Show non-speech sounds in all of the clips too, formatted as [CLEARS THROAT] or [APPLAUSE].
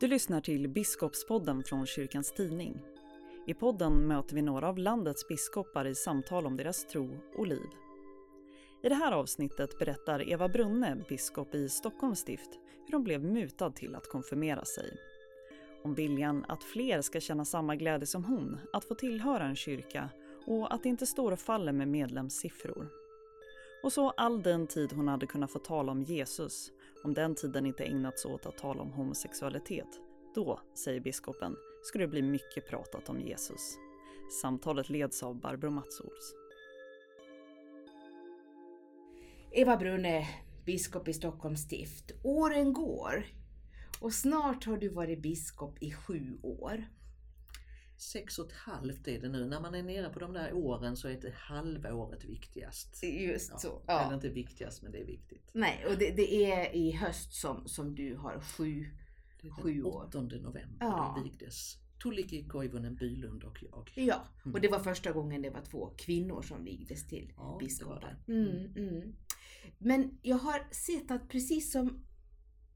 Du lyssnar till Biskopspodden från Kyrkans Tidning. I podden möter vi några av landets biskopar i samtal om deras tro och liv. I det här avsnittet berättar Eva Brunne, biskop i Stockholms stift, hur hon blev mutad till att konfirmera sig. Om viljan att fler ska känna samma glädje som hon att få tillhöra en kyrka och att det inte står och faller med medlemssiffror. Och så all den tid hon hade kunnat få tala om Jesus, om den tiden inte ägnats åt att tala om homosexualitet. Då, säger biskopen, skulle det bli mycket pratat om Jesus. Samtalet leds av Barbro Matsols. Eva Brunne, biskop i Stockholms stift. Åren går och snart har du varit biskop i sju år. Sex och ett halvt är det nu. När man är nere på de där åren så är det halvåret viktigast. Just Ja, så. Eller Ja. inte viktigast men det är viktigt. Nej, och det, det är i höst som, som du har sju. Det Sju den år. 8 november Ja. då vigdes Tuulikki Koivunen Bylund och jag. Ja, och Mm. det var första gången det var två kvinnor som vigdes till Ja, det var det. Mm, mm. Men jag har sett att precis som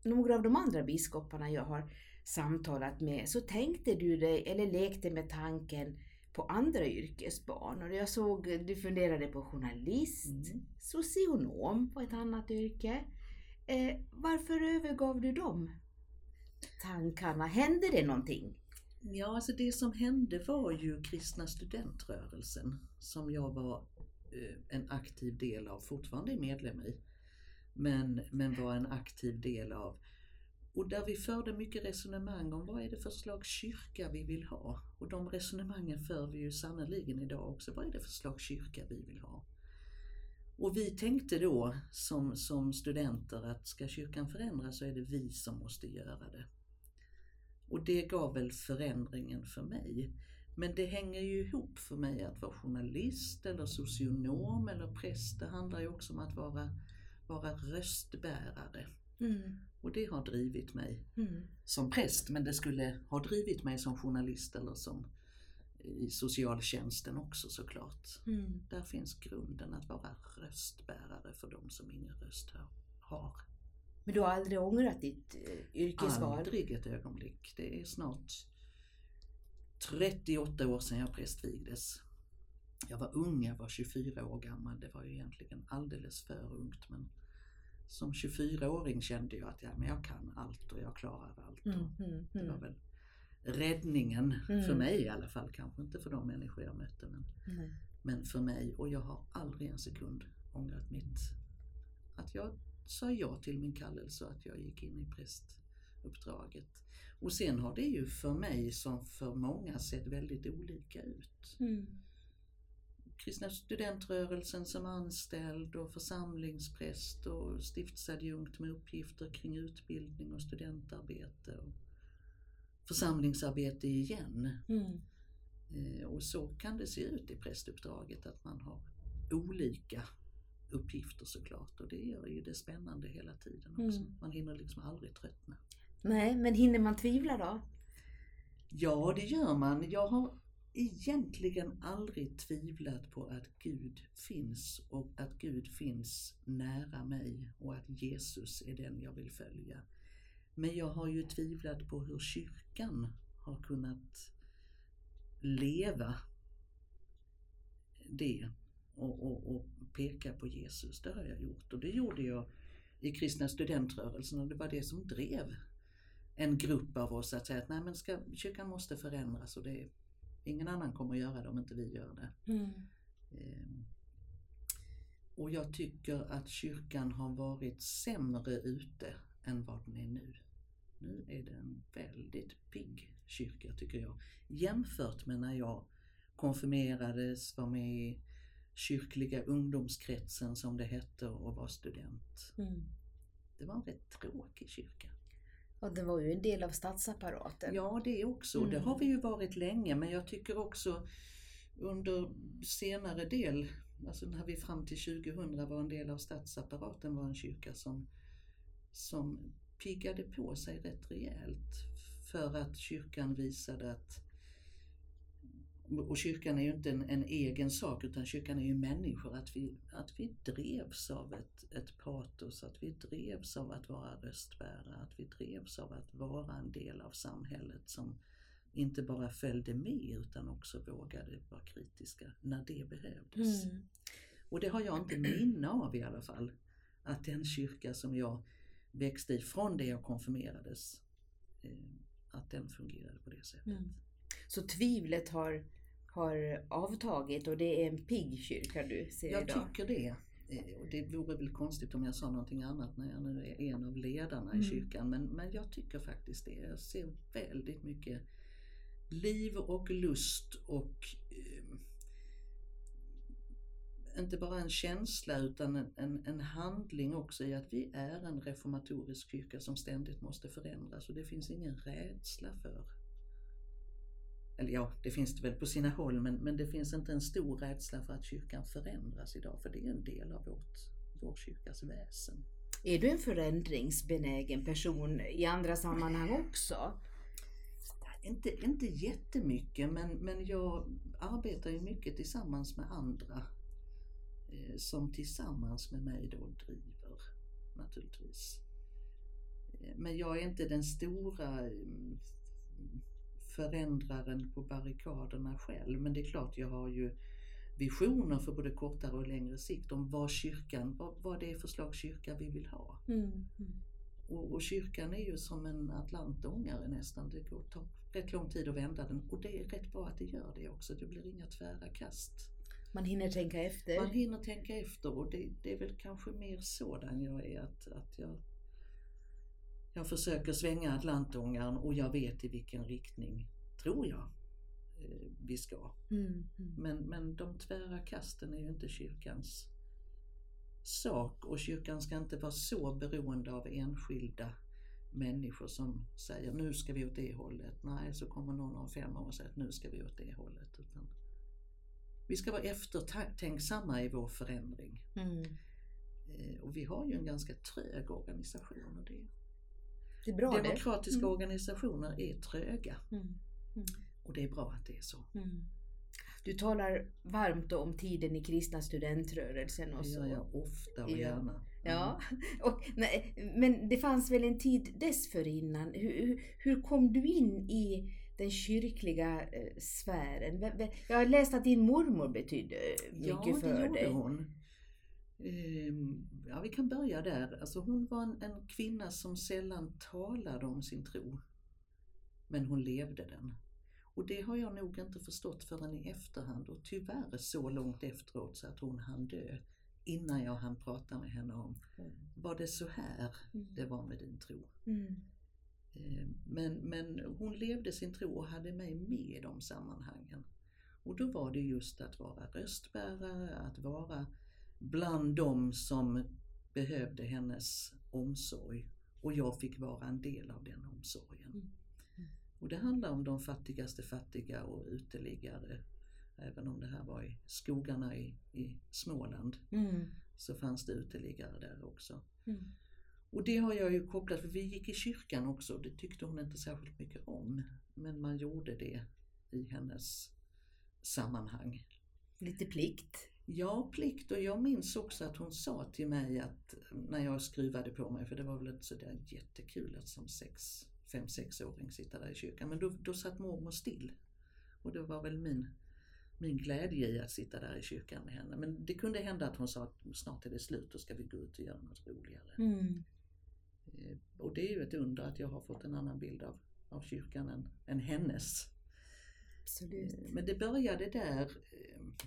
några av de andra biskoparna jag har samtalat med så tänkte du dig, eller lekte med tanken på andra yrkesbarn. Och jag såg, du funderade på journalist, Mm. socionom på ett annat yrke. Eh, varför övergav du de tankarna? Hände det någonting? Ja, alltså det som hände var ju kristna studentrörelsen som jag var eh, en aktiv del av, fortfarande är medlem i. Men, men var en aktiv del av. Och där vi förde mycket resonemang om vad är det för slags kyrka vi vill ha. Och de resonemangen för vi ju sannoliken idag också. Vad är det för slags kyrka vi vill ha? Och vi tänkte då som, som studenter att ska kyrkan förändras så är det vi som måste göra det. Och det gav väl förändringen för mig. Men det hänger ju ihop för mig att vara journalist eller socionom eller präst. Det handlar ju också om att vara, vara röstbärare. Mm. Och det har drivit mig Mm. som präst, men det skulle ha drivit mig som journalist eller som i socialtjänsten också såklart. Mm. Där finns grunden att vara röstbärare för de som ingen röst har- har. Men du har aldrig ångrat ditt eh, yrkesval? Aldrig ett ögonblick. Det är snart 38 år sedan jag prästvigdes. Jag var ung, jag var 24 år gammal. Det var ju egentligen alldeles för ungt. Men som 24-åring kände jag att ja, men jag kan allt och jag klarar allt. Mm, Och mm, Det var mm. väl räddningen, för Mm. mig i alla fall. Kanske inte för de människor jag mötte. Men, men för mig. Och jag har aldrig en sekund ångrat mitt att jag sa ja till min kallelse och att jag gick in i prästuppdraget. Och sen har det ju för mig som för många sett väldigt olika ut. Kristna studentrörelsen som anställd och församlingspräst och stiftsadjunkt med uppgifter kring utbildning och studentarbete och församlingsarbete igen. Mm. Eh, Och så kan det se ut i prästuppdraget att man har olika uppgifter såklart och det gör ju det spännande hela tiden också. Mm. Man hinner liksom aldrig tröttna. Nej, men hinner man tvivla då? Ja, det gör man. Jag har egentligen aldrig tvivlat på att Gud finns och att Gud finns nära mig och att Jesus är den jag vill följa. Men jag har ju tvivlat på hur kyrkan har kunnat leva det och, och, och peka på Jesus. Det har jag gjort och det gjorde jag i kristna studentrörelsen och det var det som drev en grupp av oss att säga att nej men ska, kyrkan måste förändras och det, ingen annan kommer att göra det om inte vi gör det. Mm. Ehm, Och jag tycker att kyrkan har varit sämre ute än vad den är nu. Nu är det en väldigt pigg kyrka tycker jag. Jämfört med när jag konfirmerades, var med i kyrkliga ungdomskretsen som det hette och var student. Mm. Det var en rätt tråkig kyrka. Och det var ju en del av statsapparaten. Ja, det också. Det Mm. har vi ju varit länge, men jag tycker också under senare del, alltså när vi fram till 2000 var en del av statsapparaten, var en kyrka som, som piggade på sig rätt rejält för att kyrkan visade att och kyrkan är ju inte en, en, egen sak utan kyrkan är ju människor. Att vi, att vi drevs av ett, ett patos, att vi drevs av att vara röstbärare, att vi drevs av att vara en del av samhället som inte bara följde med utan också vågade vara kritiska när det behövdes. Mm. Och det har jag inte minne av i alla fall. Att den kyrka som jag växte i från det jag konfirmerades, eh, att den fungerade på det sättet. Mm. Så tvivlet har, har avtagit och det är en pigg kyrka du ser jag idag? Jag tycker det. Eh, och det vore väl konstigt om jag sa någonting annat när jag nu är en av ledarna mm. i kyrkan. Men, men jag tycker faktiskt det. Jag ser väldigt mycket liv och lust och eh, inte bara en känsla utan en, en, en, handling också i att vi är en reformatorisk kyrka som ständigt måste förändras och det finns ingen rädsla för eller ja, det finns det väl på sina håll, men, men det finns inte en stor rädsla för att kyrkan förändras idag, för det är en del av vårt, vår kyrkas väsen. Är du en förändringsbenägen person i andra sammanhang också? Inte, inte jättemycket, men, men jag arbetar ju mycket tillsammans med andra eh, som tillsammans med mig då driver naturligtvis. Eh, men jag är inte den stora mm, förändraren på barrikaderna själv. Men det är klart, jag har ju visioner för både kortare och längre sikt om vad kyrkan, vad, vad det är för slags kyrka vi vill ha. Mm. Mm. Och, och, kyrkan är ju som en atlantångare nästan. Det går, tar rätt lång tid att vända den och det är rätt bra att det gör det också. Det blir inga tvära kast. Man hinner tänka efter. Man hinner tänka efter och det, det är väl kanske mer sådan jag är. Att, att jag jag försöker svänga Atlantångaren och jag vet i vilken riktning, tror jag, eh, vi ska. Mm, mm. Men, men de tvära kasten är ju inte kyrkans sak och kyrkan ska inte vara så beroende av enskilda människor som säger nu ska vi åt det hållet. Nej, så kommer någon om fem år och säger att nu ska vi åt det hållet. Utan vi ska vara eftertänksamma i vår förändring. Mm. Eh, och vi har ju en ganska trög organisation och det det är bra Demokratiska det. Mm. organisationer är tröga. Mm. Mm. Och det är bra att det är så. Mm. Du talar varmt om tiden i kristna studentrörelsen. Och så. Det gör jag ofta och ja. gärna. Ja, [LAUGHS] och, men det fanns väl en tid dessförinnan. Hur, hur kom du in i den kyrkliga eh, sfären? Jag har läst att din mormor betydde mycket ja, för dig. Ja, det gjorde hon. Ehm, ja, vi kan börja där. Alltså hon var en, en, kvinna som sällan talade om sin tro. Men hon levde den. Och det har jag nog inte förstått förrän i efterhand och tyvärr så långt efteråt så att hon hann dö innan jag hann prata med henne om var det så här mm. det var med din tro. Mm. Ehm, men, men hon levde sin tro och hade mig med i de sammanhangen. Och då var det just att vara röstbärare, att vara bland dem som behövde hennes omsorg och jag fick vara en del av den omsorgen. Mm. Mm. Och det handlar om de fattigaste fattiga och uteliggare. Även om det här var i skogarna i, i Småland mm. så fanns det uteliggare där också. Mm. Och det har jag ju kopplat, för vi gick i kyrkan också, det tyckte hon inte särskilt mycket om. Men man gjorde det i hennes sammanhang. Lite plikt? Ja, plikt och jag minns också att hon sa till mig att när jag skruvade på mig, för det var väl inte sådär jättekul att som sex, fem, sexåring sitta där i kyrkan, men då, då satt mormor still. Och det var väl min, min glädje i att sitta där i kyrkan med henne. Men det kunde hända att hon sa att snart är det slut, då ska vi gå ut och göra något roligare. Mm. Eh, och det är ju ett under att jag har fått en annan bild av, av kyrkan än, än hennes. Absolut. Eh, men det började där eh,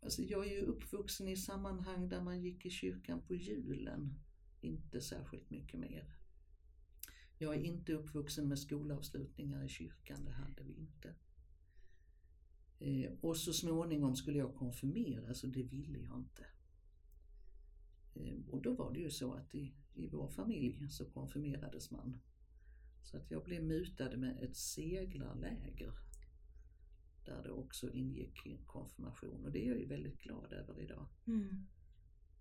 Alltså jag är ju uppvuxen i sammanhang där man gick i kyrkan på julen. Inte särskilt mycket mer. Jag är inte uppvuxen med skolavslutningar i kyrkan, det hade vi inte. Eh, och så småningom skulle jag konfirmeras och det ville jag inte. Eh, och då var det ju så att i, i vår familj så konfirmerades man. Så att jag blev mutad med ett seglarläger där det också ingick konfirmation och det är jag ju väldigt glad över idag. Mm.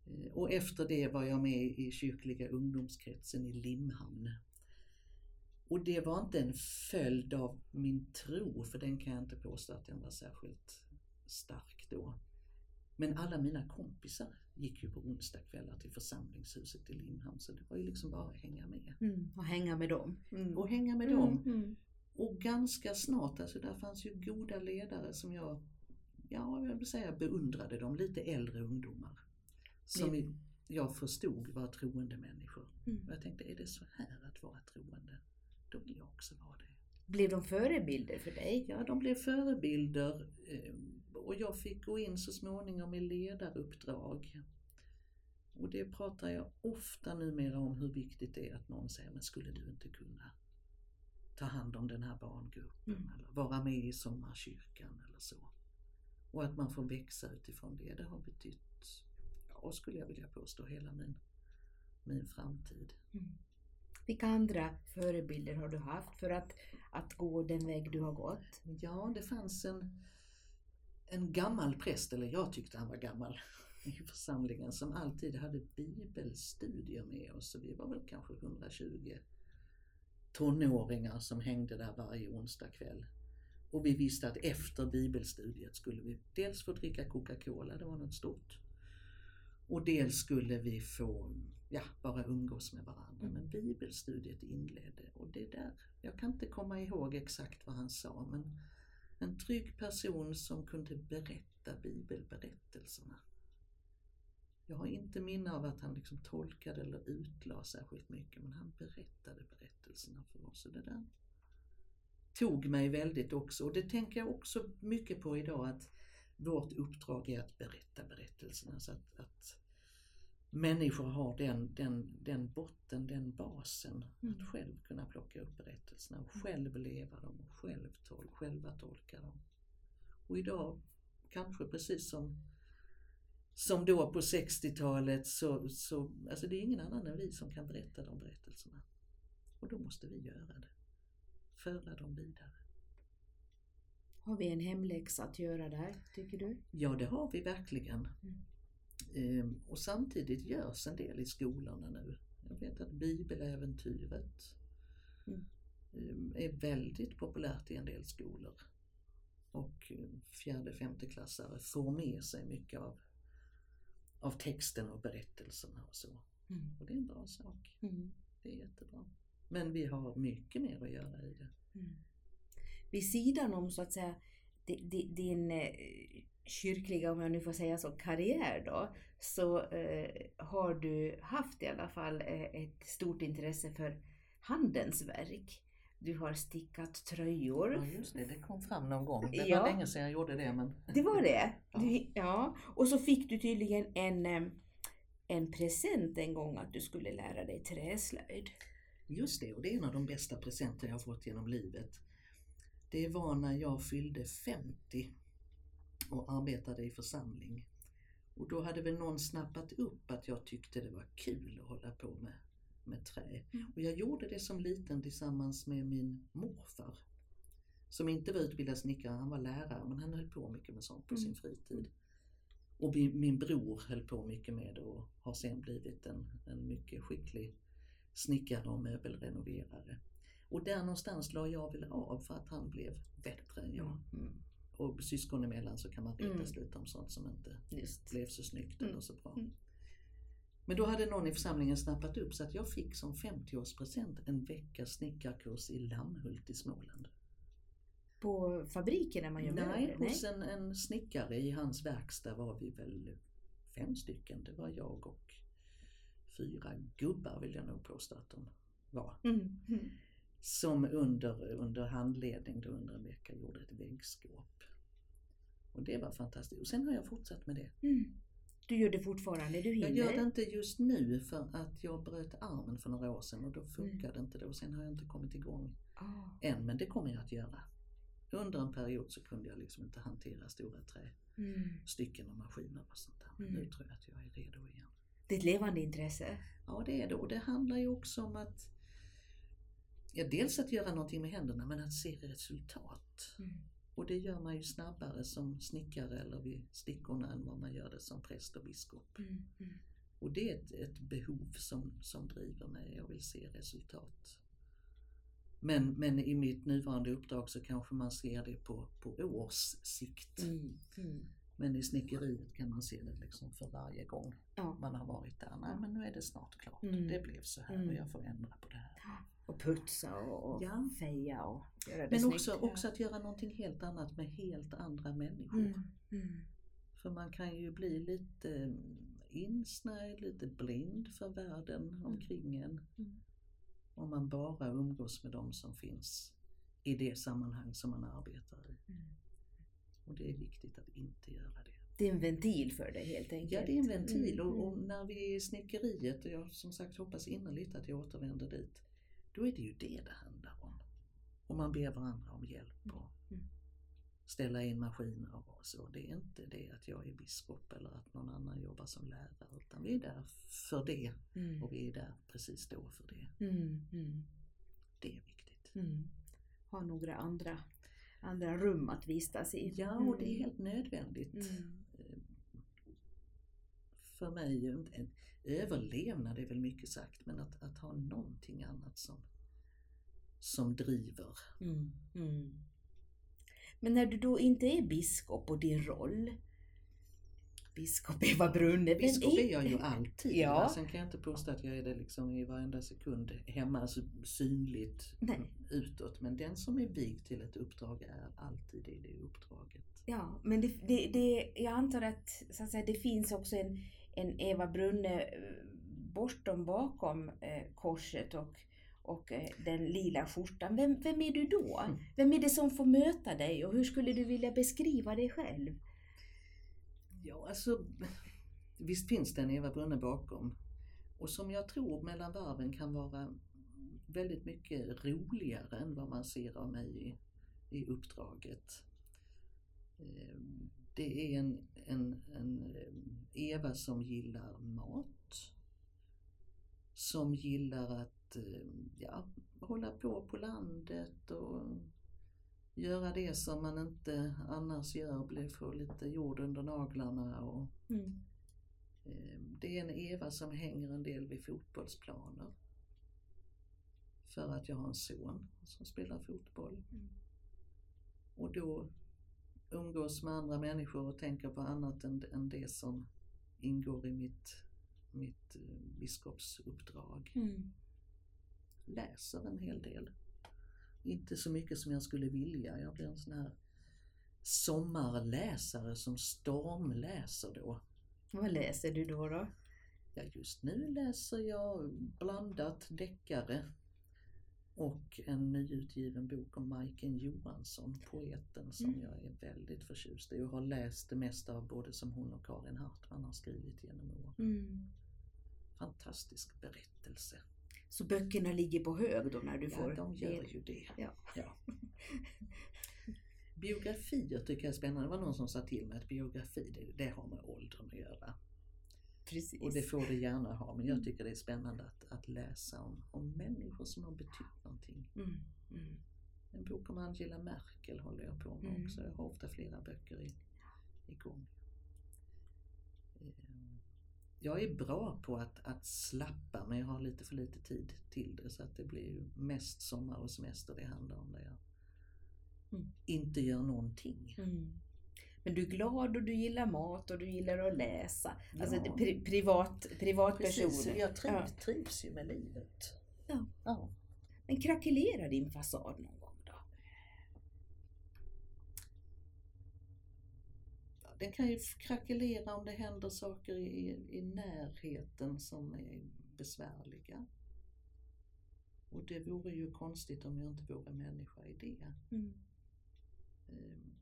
Eh, och efter det var jag med i kyrkliga ungdomskretsen i Limhamn. Och det var inte en följd av min tro, för den kan jag inte påstå att den var särskilt stark då. Men alla mina kompisar gick ju på onsdagskvällar till församlingshuset i Limhamn så det var ju liksom bara att hänga med. Mm. Och hänga med dem. Och hänga med Mm, dem. mm. Och ganska snart, alltså där fanns ju goda ledare som jag, ja jag vill säga beundrade dem, lite äldre ungdomar. Som Blev- jag förstod var troende människor. Mm. Och jag tänkte, är det så här att vara troende? Då vill jag också vara det. Blev de förebilder för dig? Ja, de blev förebilder eh, och jag fick gå in så småningom i ledaruppdrag. Och det pratar jag ofta numera om hur viktigt det är att någon säger, men skulle du inte kunna ta hand om den här barngruppen Mm. eller vara med i sommarkyrkan eller så. Och att man får växa utifrån det, det har betytt, ja skulle jag vilja påstå, hela min, min framtid. Mm. Vilka andra förebilder har du haft för att, att gå den väg du har gått? Ja, det fanns en, en gammal präst, eller jag tyckte han var gammal, i församlingen som alltid hade bibelstudier med oss. Så vi var väl kanske 120 tonåringar som hängde där varje onsdag kväll. Och vi visste att efter bibelstudiet skulle vi dels få dricka Coca-Cola, det var något stort. Och dels skulle vi få, ja, bara umgås med varandra. Men bibelstudiet inledde och det där, jag kan inte komma ihåg exakt vad han sa men en trygg person som kunde berätta bibelberättelserna. Jag har inte minne av att han liksom tolkade eller utlade särskilt mycket men han berättade berättelserna för oss. Och det där tog mig väldigt också och det tänker jag också mycket på idag att vårt uppdrag är att berätta berättelserna så att, att människor har den, den, den botten, den basen Mm. att själv kunna plocka upp berättelserna och själv leva dem och själv tol, själva tolka dem. Och idag, kanske precis som, som då på 60-talet, så, så alltså det är ingen annan än vi som kan berätta de berättelserna. Och då måste vi göra det. Föra dem vidare. Har vi en hemläxa att göra där, tycker du? Ja, det har vi verkligen. Mm. Ehm, och samtidigt görs en del i skolorna nu. Jag vet att bibeläventyret Mm. ehm, är väldigt populärt i en del skolor. Och eh, fjärde, femte klassare får med sig mycket av, av texten och berättelserna och så. Mm. Och det är en bra sak. Mm. Det är jättebra. Men vi har mycket mer att göra i det. Mm. Vid sidan om så att säga di- di- din eh, kyrkliga, om jag nu får säga så, karriär då, så eh, har du haft i alla fall eh, ett stort intresse för handens verk. Du har stickat tröjor. Ja just det, det kom fram någon gång. Det Ja. var länge sedan jag gjorde det men... Det var det? Ja. Du, ja. Och så fick du tydligen en, en present en gång att du skulle lära dig träslöjd. Just det, och det är en av de bästa presenter jag har fått genom livet. Det var när jag fyllde 50 och arbetade i församling. Och då hade väl någon snappat upp att jag tyckte det var kul att hålla på med, med trä. Mm. Och jag gjorde det som liten tillsammans med min morfar. Som inte var utbildad snickare, han var lärare men han höll på mycket med sånt på Mm. sin fritid. Och min, bror höll på mycket med det och har sen blivit en, en mycket skicklig snickare och möbelrenoverare. Och där någonstans la jag väl av för att han blev bättre än jag. Mm. Och syskon emellan så kan man retas Mm. lite om sånt som inte Just. blev så snyggt Mm. eller så bra. Mm. Men då hade någon i församlingen snappat upp så att jag fick som 50-årspresent en veckas snickarkurs i Lammhult i Småland. På fabriken när man gör Nej, möbler? hos en, en snickare i hans verkstad var vi väl fem stycken. Det var jag och fyra gubbar vill jag nog påstå att de var. Mm. Mm. Som under, under handledning då under en vecka gjorde ett väggskåp. Och det var fantastiskt. Och sen har jag fortsatt med det. Mm. Du gör det fortfarande, du hinner? Jag gör det inte just nu för att jag bröt armen för några år sedan och då funkade inte det och sen har jag inte kommit igång Ah. än men det kommer jag att göra. Under en period så kunde jag liksom inte hantera stora trästycken Mm. och maskiner och sånt där. Men Mm. nu tror jag att jag är redo igen. Det är ett levande intresse. Ja det är det och det handlar ju också om att ja, dels att göra någonting med händerna men att se resultat. Mm. Och det gör man ju snabbare som snickare eller vid stickorna än vad man gör det som präst och biskop. Mm. Mm. Och det är ett, ett behov som, som driver mig. Jag vill se resultat. Men, men i mitt nuvarande uppdrag så kanske man ser det på, på års sikt. Mm. Mm. Men i snickeriet kan man se det liksom för varje gång Ja. man har varit där. Nej men nu är det snart klart. Mm. Det blev så här och jag får ändra på det här. Och putsa och, och Ja. feja och göra det Men snyggt. också, också att göra någonting helt annat med helt andra människor. Mm. Mm. För man kan ju bli lite insnärjd, lite blind för världen omkring en. Mm. Om man bara umgås med de som finns i det sammanhang som man arbetar i. Mm. Och det är viktigt att inte göra det. Det är en ventil för dig helt enkelt. Ja, det är en ventil Mm. och, och Mm. när vi är i snickeriet, och jag som sagt hoppas innerligt att jag återvänder dit, då är det ju det det handlar om. Och man ber varandra om hjälp och Mm. ställa in maskiner och så. Det är inte det att jag är biskop eller att någon annan jobbar som lärare, utan vi är där för det Mm. och vi är där precis då för det. Mm. Mm. Det är viktigt. Mm. Ha några andra, andra rum att vistas i. Ja, och det är helt nödvändigt. För mig, en, en överlevnad är väl mycket sagt, men att, att ha någonting annat som, som driver. Mm. Mm. Men när du då inte är biskop och din roll, biskop Eva Brunne, Biskop är jag ju alltid. Ja. Sen kan jag inte påstå att jag är det liksom i varenda sekund hemma, alltså synligt Nej. utåt. Men den som är vigd till ett uppdrag är alltid i det uppdraget. Ja, men det, det, det, jag antar att, så att säga, det finns också en, en Eva Brunne eh, bortom bakom eh, korset och, och eh, den lila skjortan. Vem, vem är du då? Mm. Vem är det som får möta dig och hur skulle du vilja beskriva dig själv? Ja, alltså visst finns det en Eva Brunne bakom. Och som jag tror mellan varven kan vara väldigt mycket roligare än vad man ser av mig i, i uppdraget. Det är en, en, en eh, Eva som gillar mat. Som gillar att eh, ja, hålla på på landet och göra det som man inte annars gör, bli få lite jord under naglarna. Och, Mm. eh, det är en Eva som hänger en del vid fotbollsplaner. För att jag har en son som spelar fotboll. Mm. Och då umgås med andra människor och tänker på annat än, än det som ingår i mitt, mitt eh, biskopsuppdrag. Mm. Läser en hel del. Inte så mycket som jag skulle vilja. Jag blir en sån här sommarläsare som stormläser då. Vad läser du då? då? Ja, just nu läser jag blandat deckare och en nyutgiven bok om Majken Johansson, poeten som Mm. jag är väldigt förtjust i och har läst det mesta av både som hon och Karin Hartman har skrivit genom åren. Mm. Fantastisk berättelse. Så böckerna ligger på hög då när du får Ja, de gör ju det. Ja. Ja. Biografier tycker jag är spännande. Det var någon som sa till mig att biografi, det, det har med åldern att göra. Precis. Och det får det gärna ha, men jag tycker det är spännande att, att läsa om, om människor som har betytt någonting. Mm. Mm. En bok om Angela Merkel håller jag på med Mm. också. Jag har ofta flera böcker i, igång. Eh, Jag är bra på att, att slappa men jag har lite för lite tid till det så att det blir ju mest sommar och semester det handlar om där jag Mm. inte gör någonting. Mm. Men du är glad och du gillar mat och du gillar att läsa. Alltså Ja. är pri privat, privatperson. Precis, jag trivs, Ja. trivs ju med livet. Ja. ja. Men krackelerar din fasad någon gång då? Den kan ju krackelera om det händer saker i, i närheten som är besvärliga. Och det vore ju konstigt om jag inte vore människa i det. Mm. Ehm,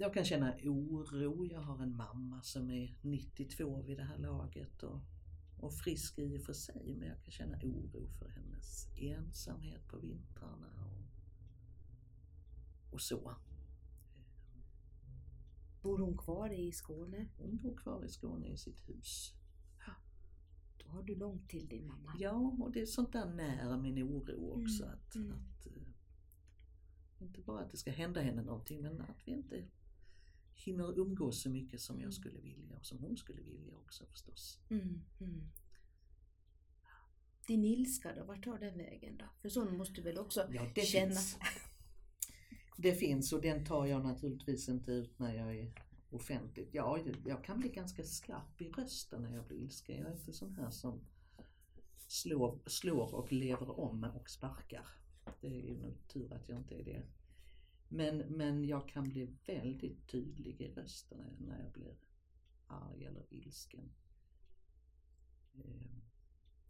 Jag kan känna oro. Jag har en mamma som är 92 vid det här laget och, och frisk i och för sig. Men jag kan känna oro för hennes ensamhet på vintrarna och, och så. Bor hon kvar i Skåne? Hon bor kvar i Skåne i sitt hus. Då har du långt till din mamma. Ja, och det är sånt där när min oro också. Mm, Att, mm. att, eh, inte bara att det ska hända henne någonting men att vi inte hinner umgås så mycket som Mm. jag skulle vilja och som hon skulle vilja också förstås. Mm. Mm. din ilska då, vart tar den vägen då? För sån måste du väl också Ja, det känna? finns. [LAUGHS] Det finns och den tar jag naturligtvis inte ut när jag är offentligt. Ja, jag kan bli ganska skarp i rösten när jag blir ilsken. Jag är inte sån här som slår, slår och lever om och sparkar. Det är nog tur att jag inte är det. Men, men jag kan bli väldigt tydlig i rösten när- jag blir arg eller ilsken. Ehm,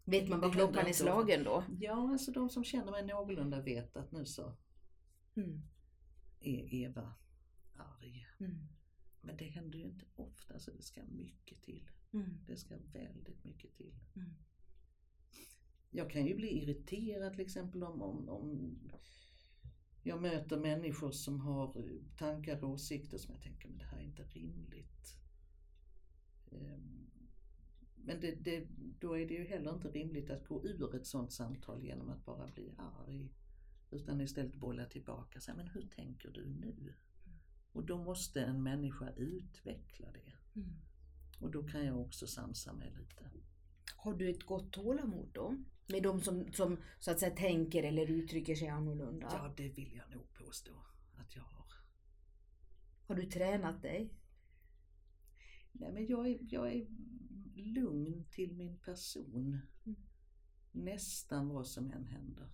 Vet man vad klockan är slagen då? Ja, alltså de som känner mig någorlunda vet att nu så Mm. är Eva arg. Mm. Men det händer ju inte ofta så det ska mycket till. Mm. Det ska väldigt mycket till. Mm. Jag kan ju bli irriterad till exempel om, om, om jag möter människor som har eh, tankar och åsikter som jag tänker, men det här är inte rimligt. Ehm, Men det, det, då är det ju heller inte rimligt att gå ur ett sådant samtal genom att bara bli arg. Utan istället bolla tillbaka sig, men hur tänker du nu? Och då måste en människa utveckla det. Mm. Och då kan jag också sansa mig lite. Har du ett gott tålamod då? Med de som, som så att säga tänker eller uttrycker sig annorlunda? Ja, det vill jag nog påstå att jag har. Har du tränat dig? Nej, men jag är, jag är lugn till min person. Mm. Nästan vad som än händer.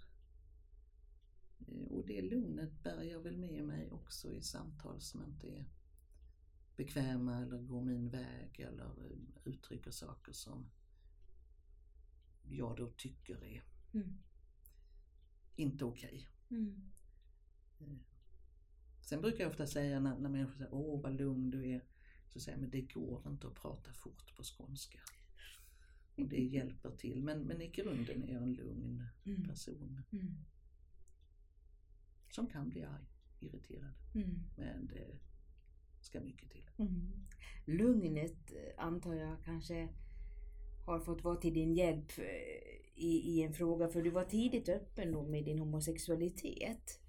Eh, Och det lugnet bär jag väl med mig också i samtal som inte är bekväma eller går min väg eller eh, uttrycker saker som jag då tycker är Mm. inte okej. Mm. Sen brukar jag ofta säga när, när människor säger åh vad lugn du är, så säger jag men det går inte att prata fort på skånska. Och det hjälper till, men, men i grunden är jag en lugn Mm. person Mm. som kan bli arg, irriterad, Mm. men det ska mycket till. Lugnet eh, antar jag kanske har fått vara till din hjälp eh, i, i en fråga, för du var tidigt öppen då med din homosexualitet.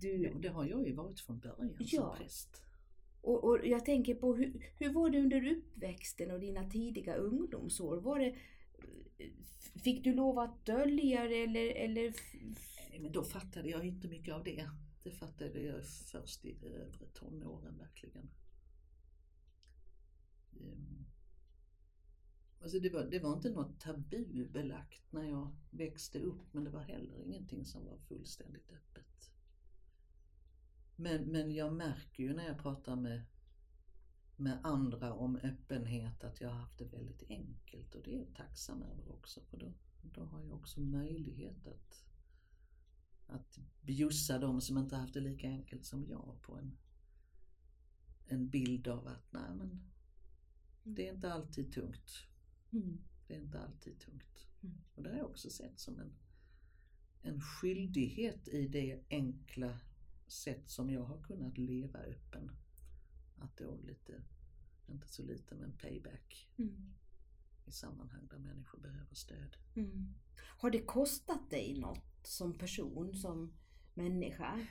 Du, Ja, det har jag ju varit från början Ja. som präst. och, och jag tänker på hur, hur var det under uppväxten och dina tidiga ungdomsår? Var det, eh, fick du lov att dölja det eller, eller Men då fattade jag inte mycket av det. Det fattade jag först i övre tonåren verkligen. Alltså det, var, det var inte något tabubelagt när jag växte upp men det var heller ingenting som var fullständigt öppet. Men, men jag märker ju när jag pratar med, med andra om öppenhet att jag har haft det väldigt enkelt och det är jag tacksam över också för då, då har jag också möjlighet att att bjussa de som inte haft det lika enkelt som jag på en, en bild av att nej men det är inte alltid tungt. Mm. Det är inte alltid tungt. Mm. Och det har jag också sett som en, en skyldighet i det enkla sätt som jag har kunnat leva öppen. Att då lite, inte så lite men payback Mm. i sammanhang där människor behöver stöd. Mm. Har det kostat dig något som person, som människa?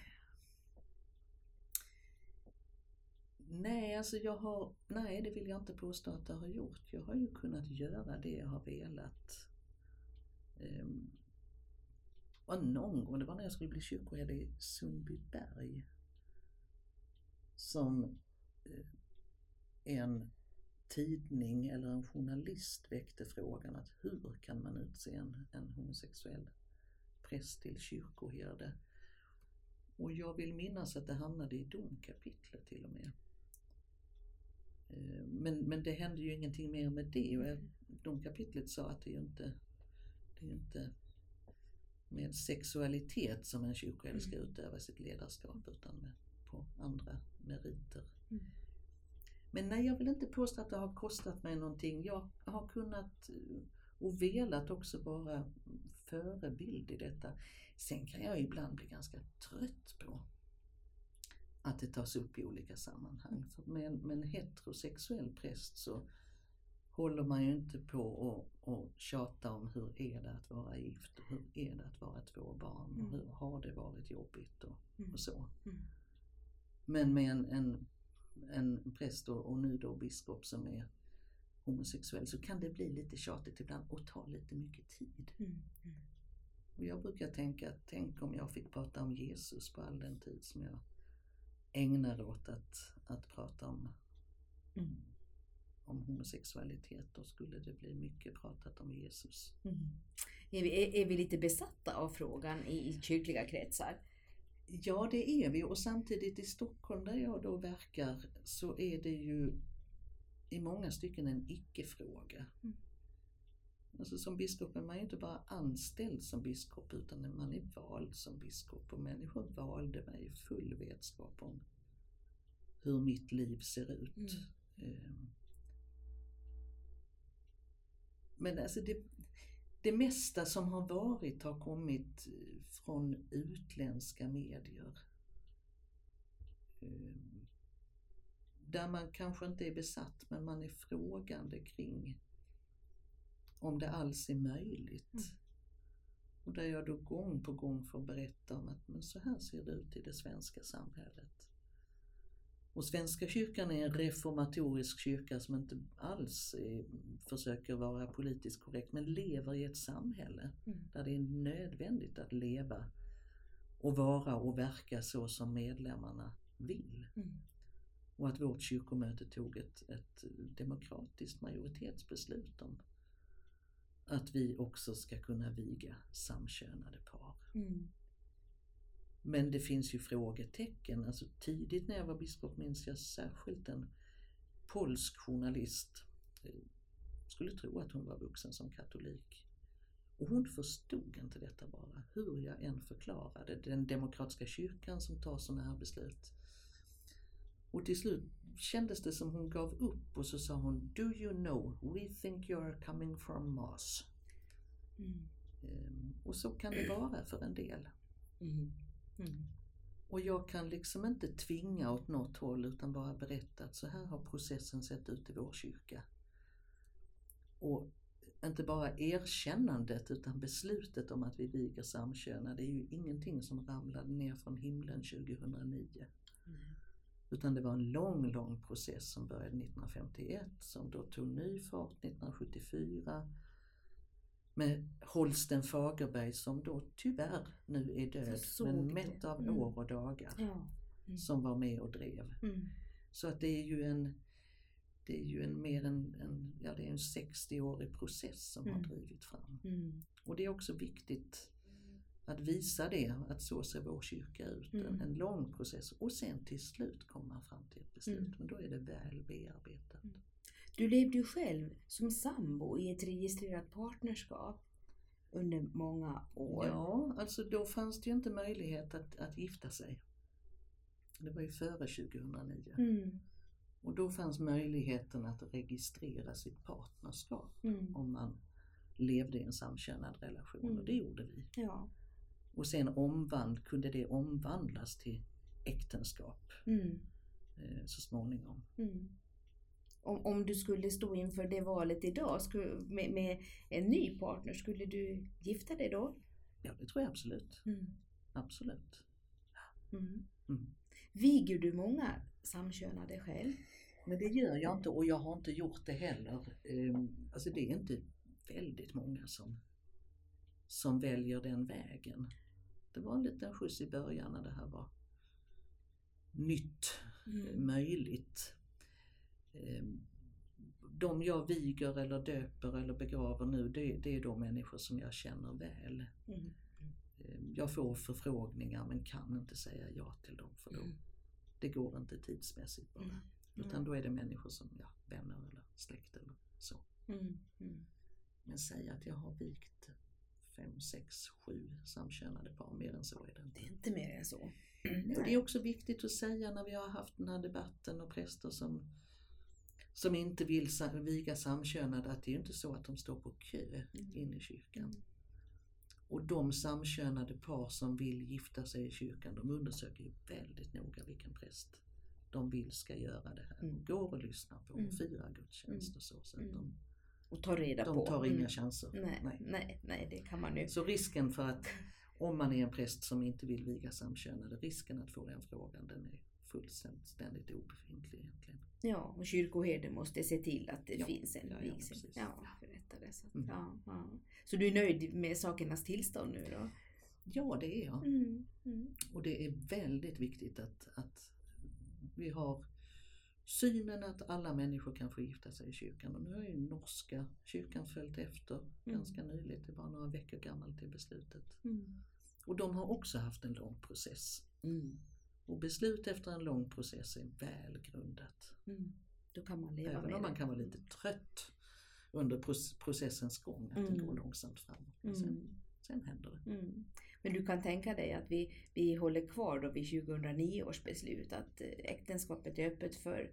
Nej, alltså jag har, nej det vill jag inte påstå att jag har gjort. Jag har ju kunnat göra det jag har velat. Um, och någon gång, det var när jag skulle bli kyrkoherde i Sundbyberg, som eh, en tidning eller en journalist väckte frågan att hur kan man utse en, en homosexuell präst till kyrkoherde? Och jag vill minnas att det hamnade i domkapitlet till och med. Eh, Men, men det hände ju ingenting mer med det och jag- domkapitlet sa att det är ju inte, det är inte med sexualitet som en kyrkoherde ska utöva sitt ledarskap utan med, på andra meriter. Mm. Men nej, jag vill inte påstå att det har kostat mig någonting. Jag har kunnat eh, och velat också vara förebild i detta. Sen kan jag ibland bli ganska trött på att det tas upp i olika sammanhang. För med, en, med en heterosexuell präst så håller man ju inte på och, och tjata om hur är det att vara gift och hur är det att vara två barn och Mm. hur har det varit jobbigt och, Mm. och så. Mm. Men med en, en, en präst och, och nu då biskop som är homosexuell så kan det bli lite tjatigt ibland och ta lite mycket tid. Mm. Och jag brukar tänka, tänk om jag fick prata om Jesus på all den tid som jag ägnar åt att, att prata om, Mm. om homosexualitet. Då skulle det bli mycket pratat om Jesus. Mm. Är, vi, är, är vi lite besatta av frågan i, i kyrkliga kretsar? Ja, det är vi och samtidigt i Stockholm där jag då verkar så är det ju i många stycken en icke-fråga. Mm. Alltså som biskop är man ju inte bara anställd som biskop utan man är vald som biskop och människor valde mig i full vetskap om hur mitt liv ser ut. Mm. Ehm. Men alltså det, det mesta som har varit har kommit från utländska medier. Ehm, Där man kanske inte är besatt men man är frågande kring om det alls är möjligt. Mm. Och där jag då gång på gång får berätta om att men så här ser det ut i det svenska samhället. Och Svenska kyrkan är en reformatorisk kyrka som inte alls är, försöker vara politiskt korrekt men lever i ett samhälle Mm. där det är nödvändigt att leva och vara och verka så som medlemmarna vill. Mm. Och att vårt kyrkomöte tog ett, ett demokratiskt majoritetsbeslut om att vi också ska kunna viga samkönade par. Mm. Men det finns ju frågetecken. Alltså tidigt när jag var biskop minns jag särskilt en polsk journalist. eh, Skulle tro att hon var vuxen som katolik. Och hon förstod inte detta bara, hur jag än förklarade. Den demokratiska kyrkan som tar sådana här beslut. Och till slut kändes det som hon gav upp och så sa hon Do you know, we think you're coming from Mars. Mm. Ehm, Och så kan det vara för en del. Mm. Mm. Och jag kan liksom inte tvinga åt något håll utan bara berätta att så här har processen sett ut i vår kyrka. Och inte bara erkännandet utan beslutet om att vi viger samkönade är ju ingenting som ramlade ner från himlen 2009. Utan det var en lång, lång process som började 1951 som då tog ny fart 1974 med Holsten Fagerberg som då tyvärr nu är död men mätt av Mm. år och dagar Ja. Mm. som var med och drev. Mm. Så att det är ju en det är ju en mer en, en, ja, det är en 60-årig process som har Mm. drivit fram. Mm. Och det är också viktigt att visa det, att så ser vår kyrka ut. En, Mm. en lång process och sen till slut kommer man fram till ett beslut. Mm. Men då är det väl bearbetat. Mm. Du levde ju själv som sambo i ett registrerat partnerskap under många år. Ja, alltså då fanns det ju inte möjlighet att, att gifta sig. Det var ju före 2009. Mm. Och då fanns möjligheten att registrera sitt partnerskap Mm. om man levde i en samkönad relation Mm. och det gjorde vi. Ja. Och sen omvand, kunde det omvandlas till äktenskap Mm. eh, så småningom. Mm. Om, om du skulle stå inför det valet idag skulle, med, med en ny partner, skulle du gifta dig då? Ja, det tror jag absolut. Mm. Absolut. Mm. Mm. Viger du många samkönade själv? Men det gör jag inte och jag har inte gjort det heller. Ehm, Alltså det är inte väldigt många som, som väljer den vägen. Det var en liten skjuts i början när det här var nytt, Mm. möjligt. Ehm, De jag viger eller döper eller begraver nu det, det är då människor som jag känner väl. Mm. Ehm, Jag får förfrågningar men kan inte säga ja till dem för då, Mm. det går inte tidsmässigt bara. Mm. Utan då är det människor som, ja, vänner eller släkt eller så. Mm. Mm. Men säga att jag har vikt fem, sex, sju samkönade par, mer än så är det inte. Det är inte mer än så. Och det är också viktigt att säga när vi har haft den här debatten och präster som, som inte vill viga samkönade att det är inte så att de står på kö Mm. in i kyrkan. Mm. Och de samkönade par som vill gifta sig i kyrkan de undersöker ju väldigt noga vilken präst de vill ska göra det här. Mm. Går och lyssnar på och Mm. firar gudstjänst och så. så att Mm. de, Och ta reda de på. tar inga Mm. chanser. Nej, nej, nej, det kan man ju. Så risken för att [LAUGHS] om man är en präst som inte vill viga samkönade, risken att få den frågan den är fullständigt obefintlig egentligen. Ja, och kyrkoherden måste se till att det Ja, finns en ja, ja, vigsel. Ja, det. Så, Mm. ja, ja. så du är nöjd med sakernas tillstånd nu då? Ja, det är jag. Mm. Mm. Och det är väldigt viktigt att, att vi har synen att alla människor kan få gifta sig i kyrkan. Och nu har ju norska kyrkan följt efter ganska nyligt, det var några veckor gammalt det beslutet. Mm. Och de har också haft en lång process. Mm. Och beslut efter en lång process är välgrundat. Mm. Då kan man leva Även med om man kan vara lite trött under proc- processens gång, att det Mm. går långsamt framåt. Men sen, Mm. sen händer det. Mm. Men du kan tänka dig att vi, vi håller kvar då vid 2009 års beslut att eh, äktenskapet är öppet för,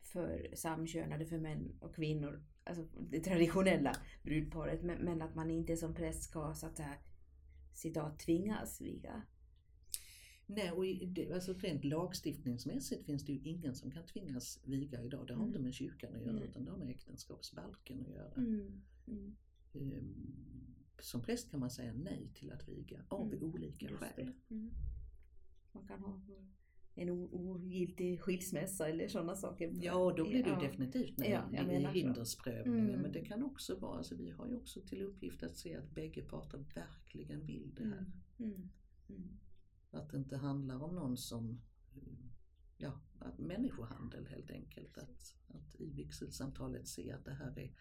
för samkönade, för män och kvinnor, alltså det traditionella brudparet, men, men att man inte som präst ska så att säga citat tvingas viga. Nej, och det, alltså rent lagstiftningsmässigt finns det ju ingen som kan tvingas viga idag. Det har Mm. inte med kyrkan att göra Nej. utan det har med äktenskapsbalken att göra. Mm. Mm. Som präst kan man säga nej till att viga av Mm. olika skäl. Mm. Man kan ha en ogiltig skilsmässa eller sådana saker. Ja, då blir det Ja. definitivt nej Ja, i hindersprövningen. Mm. Men det kan också vara, alltså vi har ju också till uppgift att se att bägge parter verkligen vill det här. Mm. Mm. Mm. Att det inte handlar om någon som, eh, ja, att människohandel helt enkelt. Att, att i vigselsamtalet se att det här är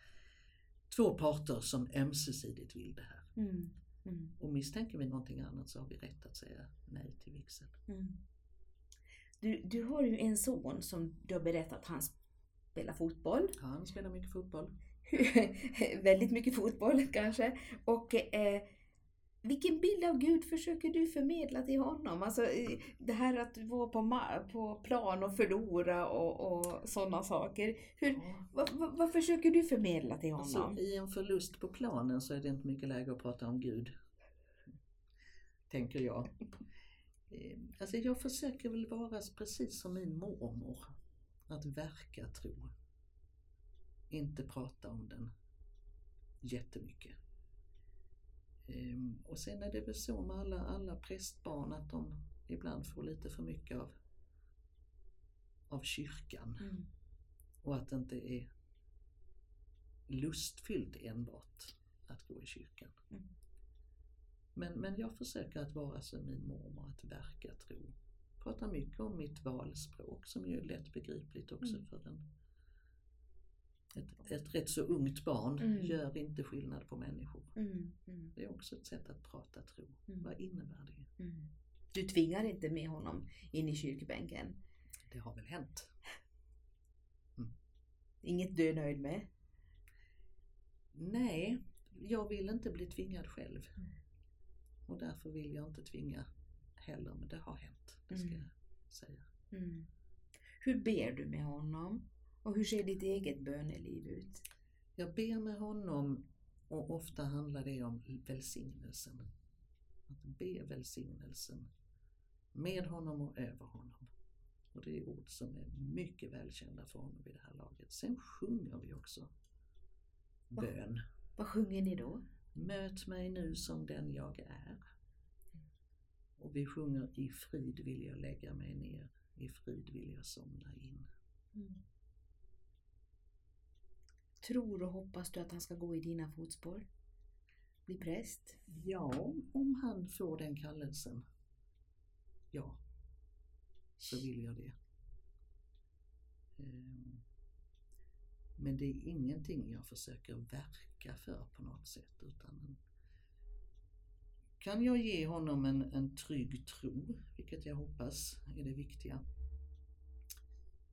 två parter som ömsesidigt vill det här. Mm. Mm. Och misstänker vi någonting annat så har vi rätt att säga nej till vigsel. Mm. Du, du har ju en son som du har berättat han spelar fotboll. Han spelar mycket fotboll. [LAUGHS] Väldigt mycket fotboll kanske. Och eh, vilken bild av Gud försöker du förmedla till honom? Alltså det här att vara på, på plan och förlora och, och sådana saker. Hur, vad, vad, vad försöker du förmedla till honom? Alltså, I en förlust på planen så är det inte mycket läge att prata om Gud. Tänker jag. Eh, Alltså jag försöker väl vara precis som min mormor. Att verka tro. Inte prata om den jättemycket. Ehm, Och sen är det väl så med alla, alla prästbarn att de ibland får lite för mycket av, av kyrkan. Mm. Och att det inte är lustfyllt enbart att gå i kyrkan. Mm. Men, men jag försöker att vara som min mormor, att verka tro. Pratar mycket om mitt valspråk som ju är lättbegripligt också Mm. för en, ett, ett rätt så ungt barn. Mm. Gör inte skillnad på människor. Mm. Mm. Det är också ett sätt att prata tro. Mm. Vad innebär det? Mm. Du tvingar inte med honom in i kyrkbänken? Det har väl hänt. Inget du är nöjd med? Nej, jag vill inte bli tvingad själv. Mm. Och därför vill jag inte tvinga heller, men det har hänt. Det ska Mm. jag säga. Mm. Hur ber du med honom? Och hur ser ditt eget böneliv ut? Jag ber med honom och ofta handlar det om välsignelsen. Att be välsignelsen med honom och över honom. Och det är ord som är mycket välkända för honom vid det här laget. Sen sjunger vi också Va? bön. Vad sjunger ni då? Möt mig nu som den jag är. Och vi sjunger i frid vill jag lägga mig ner, i frid vill jag somna in. Tror och hoppas du att han ska gå i dina fotspår? Bli präst? Ja, om han får den kallelsen, ja, så vill jag det. Ehm, men det är ingenting jag försöker verka för på något sätt utan kan jag ge honom en, en trygg tro, vilket jag hoppas är det viktiga,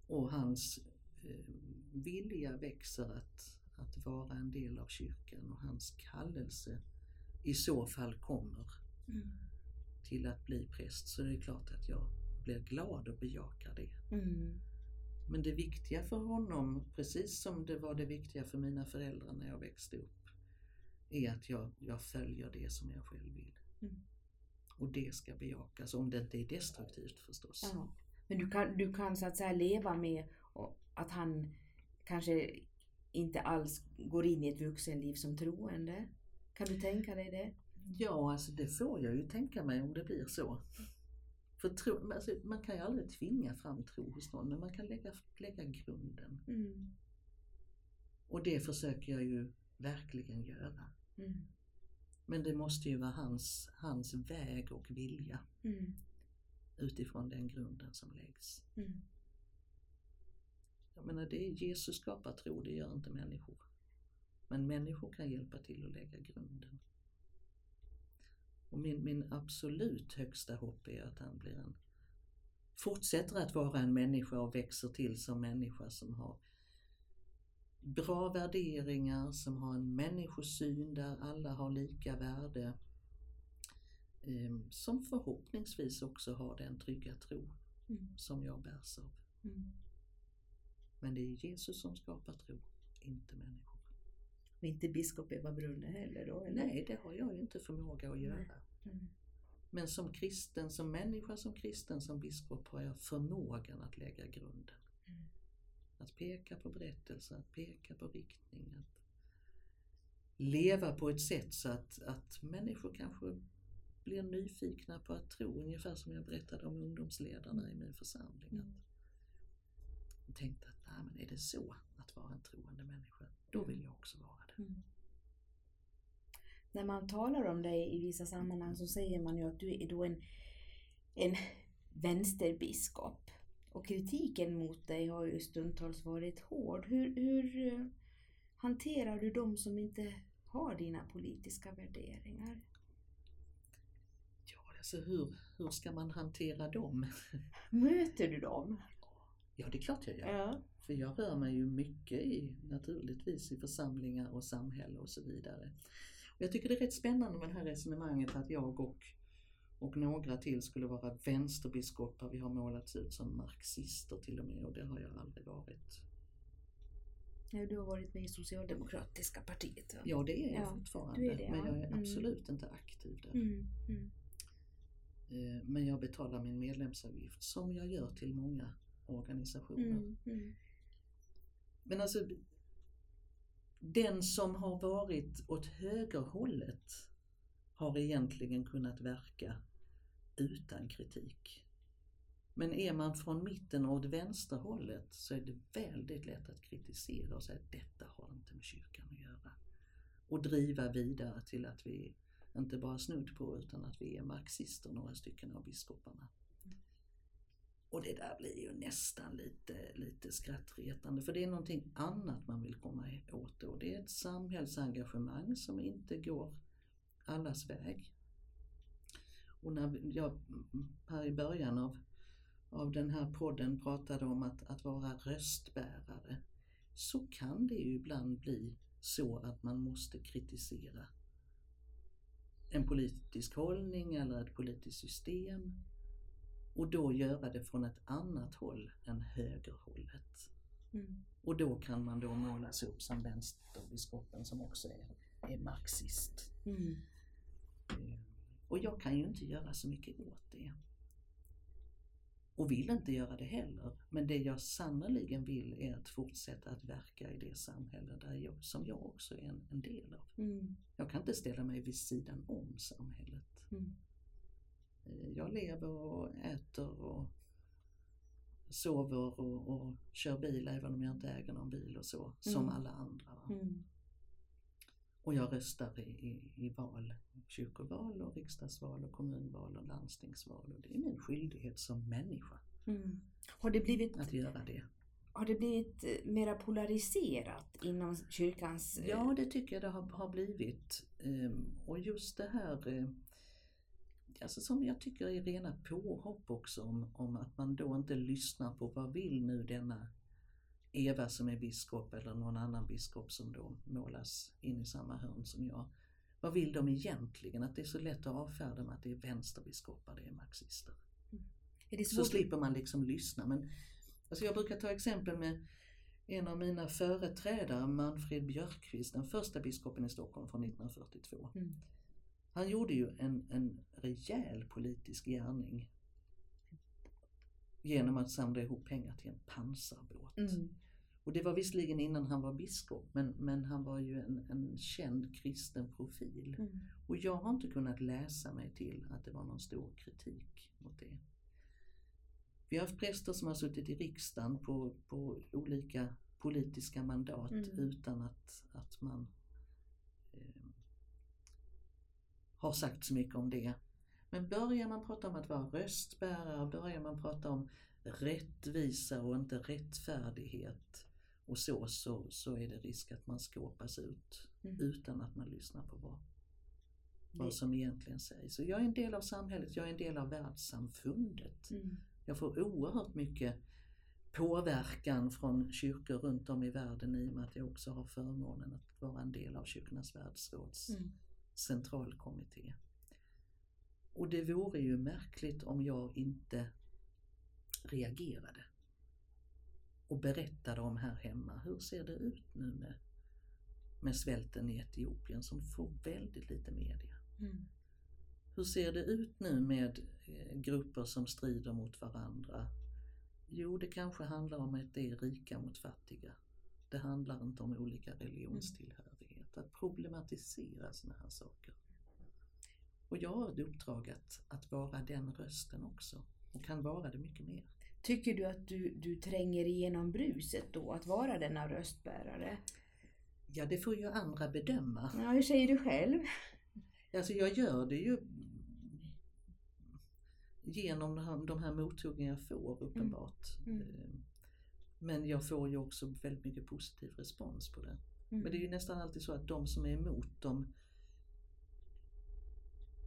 och hans eh, vilja växer att, att vara en del av kyrkan och hans kallelse i så fall kommer till att bli präst så är det klart att jag blir glad och bejakar det. Mm. Men det viktiga för honom, precis som det var det viktiga för mina föräldrar när jag växte upp, är att jag, jag följer det som jag själv vill. Mm. Och det ska bejakas, om det inte är destruktivt förstås. Ja. Men du kan, du kan så att säga leva med att han kanske inte alls går in i ett vuxenliv som troende? Kan du tänka dig det? Ja, alltså det får jag ju tänka mig om det blir så. För tro, alltså, man kan ju aldrig tvinga fram tro hos någon, men man kan lägga, lägga grunden. Mm. Och det försöker jag ju verkligen göra. Mm. Men det måste ju vara hans, hans väg och vilja Mm. utifrån den grunden som läggs. Jag menar, det är Jesus skapar tro, det gör inte människor. Men människor kan hjälpa till att lägga grunden. Och min, min absolut högsta hopp är att han blir en, fortsätter att vara en människa och växer till som människa som har bra värderingar, som har en människosyn där alla har lika värde. eh, Som förhoppningsvis också har den trygga tro Mm. som jag bärs av. Mm. Men det är Jesus som skapar tro, inte människor. Och inte biskop Eva Brunne heller då? eller? Nej, det har jag ju inte förmåga att göra. Mm. Men som kristen, som människa, som kristen, som biskop har jag förmågan att lägga grunden. Mm. Att peka på berättelser, att peka på riktning, att leva på ett sätt så att, att människor kanske blir nyfikna på att tro, ungefär som jag berättade om ungdomsledarna i min församling. Mm. Att jag tänkte att nej, men är det så att vara en troende människa, då vill jag också vara det. Mm. När man talar om dig i vissa sammanhang så säger man ju att du är då en, en vänsterbiskop. Och kritiken mot dig har ju stundtals varit hård. Hur, hur eh, hanterar du de som inte har dina politiska värderingar? Ja, alltså hur, hur ska man hantera dem? Möter du dem? Ja, det är klart jag gör. Ja. För jag rör mig ju mycket i, naturligtvis i församlingar och samhälle och så vidare. Och jag tycker det är rätt spännande med det här resonemanget att jag och, och några till skulle vara vänsterbiskopar. Vi har målats ut som marxister till och med och det har jag aldrig varit. Ja, Du har varit med i Socialdemokratiska partiet va? Ja, det är jag Ja, fortfarande. är det, men ja. jag är Mm. absolut inte aktiv där. Mm, mm, Eh, Men jag betalar min medlemsavgift som jag gör till många organisationer. mm, mm, men alltså, den som har varit åt högerhållet har egentligen kunnat verka utan kritik. Men är man från mitten och åt vänsterhållet så är det väldigt lätt att kritisera och säga att detta har inte med kyrkan att göra. Och driva vidare till att vi inte bara snudd på utan att vi är marxister, några stycken av biskoparna. Och det där blir ju nästan lite, lite skrattretande för det är någonting annat man vill komma åt och Det är ett samhällsengagemang som inte går allas väg. Och när jag här i början av, av den här podden pratade om att, att vara röstbärare så kan det ju ibland bli så att man måste kritisera en politisk hållning eller ett politiskt system och då göra det från ett annat håll än högerhållet. mm. Och då kan man då målas upp som vänsterbiskopen som också är, är marxist. Mm. Eh, Och jag kan ju inte göra så mycket åt det. Och vill inte göra det heller. Men det jag sannoliken vill är att fortsätta att verka i det samhälle där jag, som jag också är en, en del av. Mm. Jag kan inte ställa mig vid sidan om samhället. Mm. Eh, Jag lever och äter och sover och, och kör bil även om jag inte äger någon bil och så, som Mm. alla andra. Mm. Och jag röstar i, i, i val, kyrkoval och riksdagsval och kommunval och landstingsval och det är min skyldighet som människa Mm. Har, det blivit, att göra det. har det blivit eh, mera polariserat inom kyrkans... eh, Ja, det tycker jag det har, har blivit. Ehm, Och just det här eh, alltså som jag tycker är rena påhopp också om, om att man då inte lyssnar på vad vill nu denna Eva som är biskop eller någon annan biskop som då målas in i samma hörn som jag. Vad vill de egentligen? Att det är så lätt att avfärda med att det är vänsterbiskopar, det är marxister. är det Så slipper man liksom lyssna. Men, alltså jag brukar ta exempel med en av mina företrädare, Manfred Björkqvist, den första biskopen i Stockholm från 1942. Mm. Han gjorde ju en, en rejäl politisk gärning genom att samla ihop pengar till en pansarbåt. Mm. Och det var visserligen innan han var biskop, men, men han var ju en, en känd kristen profil. Mm. Och jag har inte kunnat läsa mig till att det var någon stor kritik mot det. Vi har haft präster som har suttit i riksdagen på, på olika politiska mandat Mm. utan att, att man eh, har sagt så mycket om det. Men börjar man prata om att vara röstbärare, börjar man prata om rättvisa och inte rättfärdighet och så, så, så är det risk att man skåpas ut Mm. utan att man lyssnar på vad, vad som egentligen sägs. Och jag är en del av samhället, jag är en del av världssamfundet. Mm. Jag får oerhört mycket påverkan från kyrkor runt om i världen i och med att jag också har förmånen att vara en del av Kyrkornas världsråds Mm. Centralkommitté. Och det vore ju märkligt om jag inte reagerade och berättade om här hemma. Hur ser det ut nu med, med svälten i Etiopien som får väldigt lite media? Mm. Hur ser det ut nu med eh, grupper som strider mot varandra? Jo, det kanske handlar om att det är rika mot fattiga. Det handlar inte om olika religionstillhörighet. Att problematisera sådana här saker. Och jag har ett uppdrag att, att vara den rösten också. Och kan vara det mycket mer. Tycker du att du, du tränger igenom bruset då, att vara denna röstbärare? Ja, det får ju andra bedöma. Ja, hur säger du själv? Alltså jag gör det ju genom de här, de här jag får uppenbart. Mm. Eh, Men jag får ju också väldigt mycket positiv respons på det. Mm. Men det är ju nästan alltid så att de som är emot dem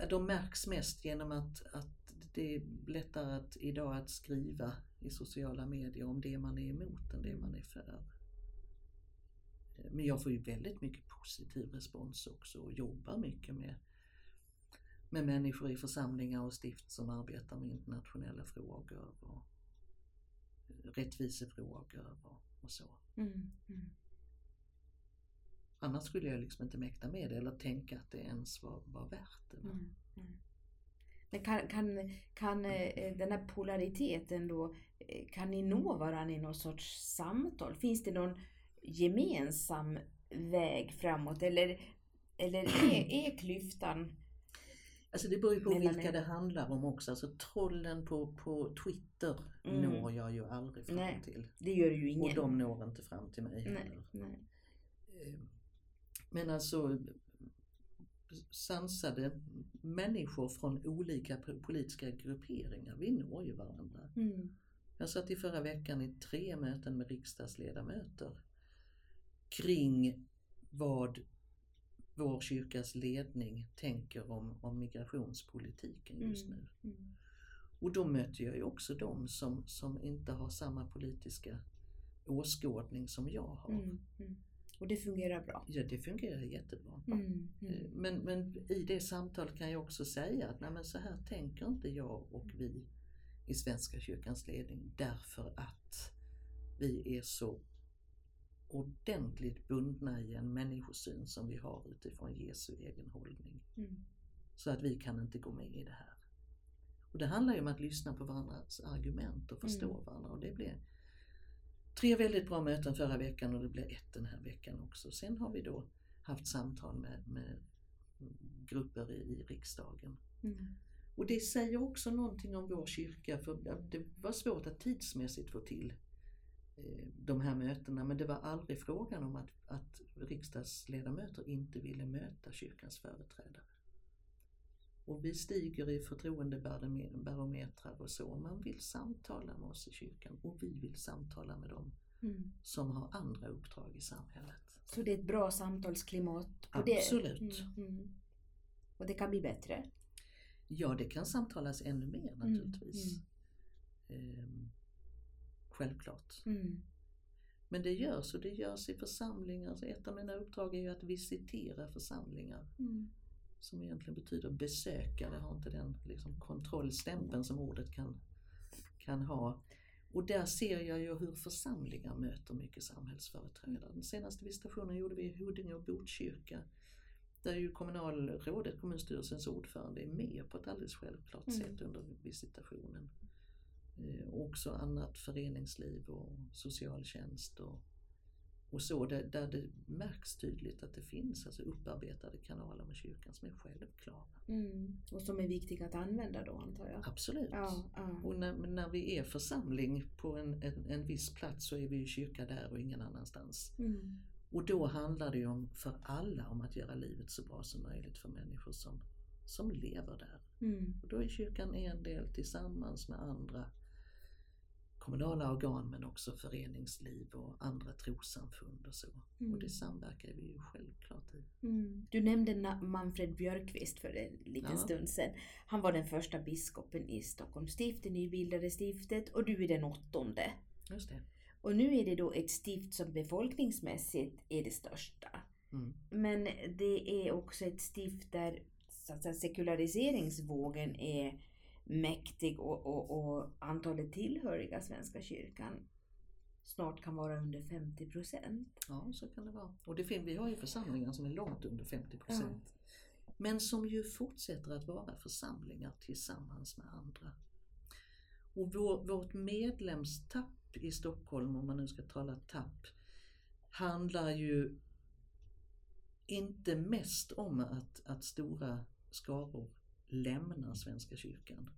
de märks mest genom att, att det är lättare att, idag att skriva i sociala medier om det man är emot än det man är för. Eh, Men jag får ju väldigt mycket positiv respons också och jobbar mycket med, med människor i församlingar och stift som arbetar med internationella frågor och rättvisefrågor och, och så. Mm. Mm. Annars skulle jag liksom inte mäkta med det eller tänka att det ens var, var värt det. Mm. Mm. Men kan, kan, kan eh, den här polariteten då, eh, kan ni nå varandra i någon sorts samtal? Finns det någon gemensam väg framåt eller, eller är, [CLEARS THROAT] är klyftan Alltså det beror ju på Mellan vilka det handlar om också. Alltså trollen på, på Twitter Mm. når jag ju aldrig fram Nej. till. Det gör ju ingen. Och de når inte fram till mig nej, heller. nej. Men alltså sansade människor från olika po- politiska grupperingar, vi når ju varandra. Mm. Jag satt i förra veckan i tre möten med riksdagsledamöter kring vad vår kyrkas ledning tänker om, om migrationspolitiken just Mm. nu. Mm. Och då möter jag ju också de som, som inte har samma politiska åskådning som jag har. Mm. Och det fungerar bra. Ja, det fungerar jättebra. Mm. Eh, Mm. Men, men i det samtalet kan jag också säga att nej, men så här tänker inte jag och vi i Svenska kyrkans ledning därför att vi är så ordentligt bundna i en människosyn som vi har utifrån Jesu egen hållning. Mm. Så att vi kan inte gå med i det här. Och det handlar ju om att lyssna på varandras argument och förstå Mm. varandra. Och det blev tre väldigt bra möten förra veckan och det blir ett den här veckan också. Sen har vi då haft samtal med, med grupper i, i riksdagen. Mm. Och det säger också någonting om vår kyrka för det var svårt att tidsmässigt få till eh, de här mötena men det var aldrig frågan om att, att riksdagsledamöter inte ville möta kyrkans företrädare. Och vi stiger i förtroendebarometrar och så. Man vill samtala med oss i kyrkan och vi vill samtala med dem Mm. som har andra uppdrag i samhället. Så det är ett bra samtalsklimat på Absolut. det? Mm. Mm. Och det kan bli bättre? Ja, det kan samtalas ännu mer naturligtvis. Ehm, självklart. Mm. Men det görs och det görs i församlingar. Ett av mina uppdrag är ju att visitera församlingar. Mm. Som egentligen betyder besöka. Det har inte den liksom, kontrollstämpeln som ordet kan, kan ha. Och där ser jag ju hur församlingar möter mycket samhällsföreträdare. Den senaste visitationen gjorde vi i Huddinge och Botkyrka. Där ju kommunalrådet, kommunstyrelsens ordförande, är med på ett alldeles självklart Mm. sätt under visitationen. Eh, också annat föreningsliv och socialtjänst och och så där, där det märks tydligt att det finns alltså upparbetade kanaler med kyrkan som är självklara. Mm. Och som är viktiga att använda då antar jag? Absolut. Ja, ja. Och när, när vi är församling på en, en, en viss plats så är vi ju kyrka där och ingen annanstans. Mm. Och då handlar det ju om, för alla om att göra livet så bra som möjligt för människor som, som lever där. Mm. Och då är kyrkan en del tillsammans med andra kommunala organ men också föreningsliv och andra trossamfund och så. Mm. Och det samverkar vi ju självklart i. Mm. Du nämnde Manfred Björkqvist för en liten Ja. stund sedan. Han var den första biskopen i Stockholms stift, det nybildade stiftet, och du är den åttonde. Just det. Och nu är det då ett stift som befolkningsmässigt är det största. Mm. Men det är också ett stift där så att säga, sekulariseringsvågen är mäktig och, och, och antalet tillhöriga Svenska kyrkan snart kan vara under 50 procent. Ja, så kan det vara. Och det, fin- vi har ju församlingar som är långt under 50 procent. Men som ju fortsätter att vara församlingar tillsammans med andra. Och vår, vårt medlemstapp i Stockholm, om man nu ska tala tapp, handlar ju inte mest om att, att stora skaror lämnar Svenska kyrkan.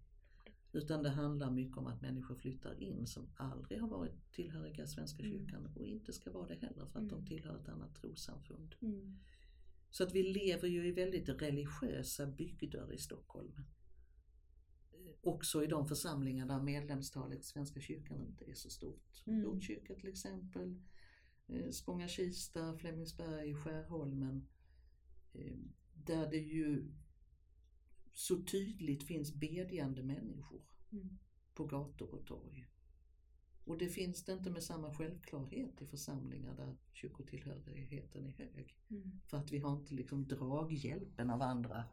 Utan det handlar mycket om att människor flyttar in som aldrig har varit tillhöriga Svenska Mm. kyrkan och inte ska vara det heller för att de Mm. tillhör ett annat trossamfund. Mm. Så att vi lever ju i väldigt religiösa bygder i Stockholm. Också i de församlingar där medlemstalet i Svenska kyrkan inte är så stort. Mm. Botkyrka till exempel, eh, Spånga-Kista, Flemingsberg, Skärholmen. eh, Där det ju så tydligt finns bedjande människor Mm. på gator och torg. Och det finns det inte med samma självklarhet i församlingar där kyrkotillhörigheten är hög. Mm. För att vi har inte liksom draghjälpen av andra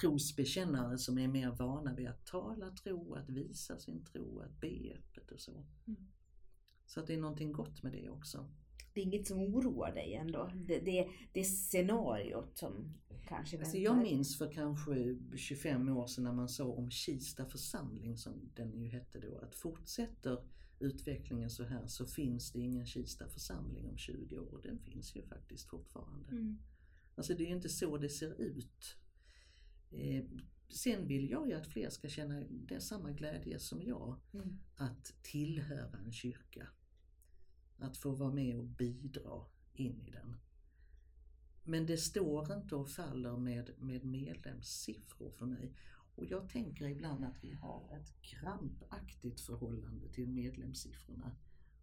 trosbekännare som är mer vana vid att tala tro, att visa sin tro, att be öppet och så. Mm. Så att det är någonting gott med det också. Det är inget som oroar dig ändå? Det, det, det är scenariot som kanske Alltså väntar? jag minns för kanske 25 år sedan när man sa om Kista församling, som den ju hette då, att fortsätter utvecklingen så här så finns det ingen Kista församling om 20 år. Den finns ju faktiskt fortfarande. Mm. Alltså det är ju inte så det ser ut. Eh, sen vill jag ju att fler ska känna det samma glädje som jag Mm. att tillhöra en kyrka. Att få vara med och bidra in i den. Men det står inte och faller med, med medlemssiffror för mig. Och jag tänker ibland att vi har ett krampaktigt förhållande till medlemssiffrorna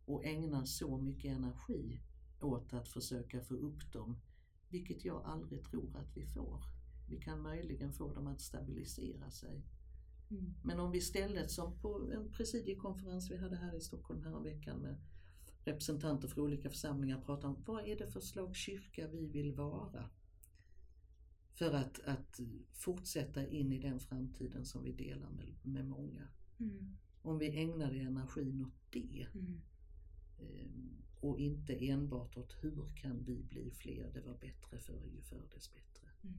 och ägnar så mycket energi åt att försöka få upp dem, vilket jag aldrig tror att vi får. Vi kan möjligen få dem att stabilisera sig. Mm. Men om vi istället som på en presidiekonferens vi hade här i Stockholm häromveckan med representanter för olika församlingar pratar om vad är det för slags kyrka vi vill vara? För att, att fortsätta in i den framtiden som vi delar med, med många. Mm. Om vi ägnar energin åt det Mm. eh, och inte enbart åt hur kan vi bli fler, det var bättre förr, ju förr dess bättre. Mm.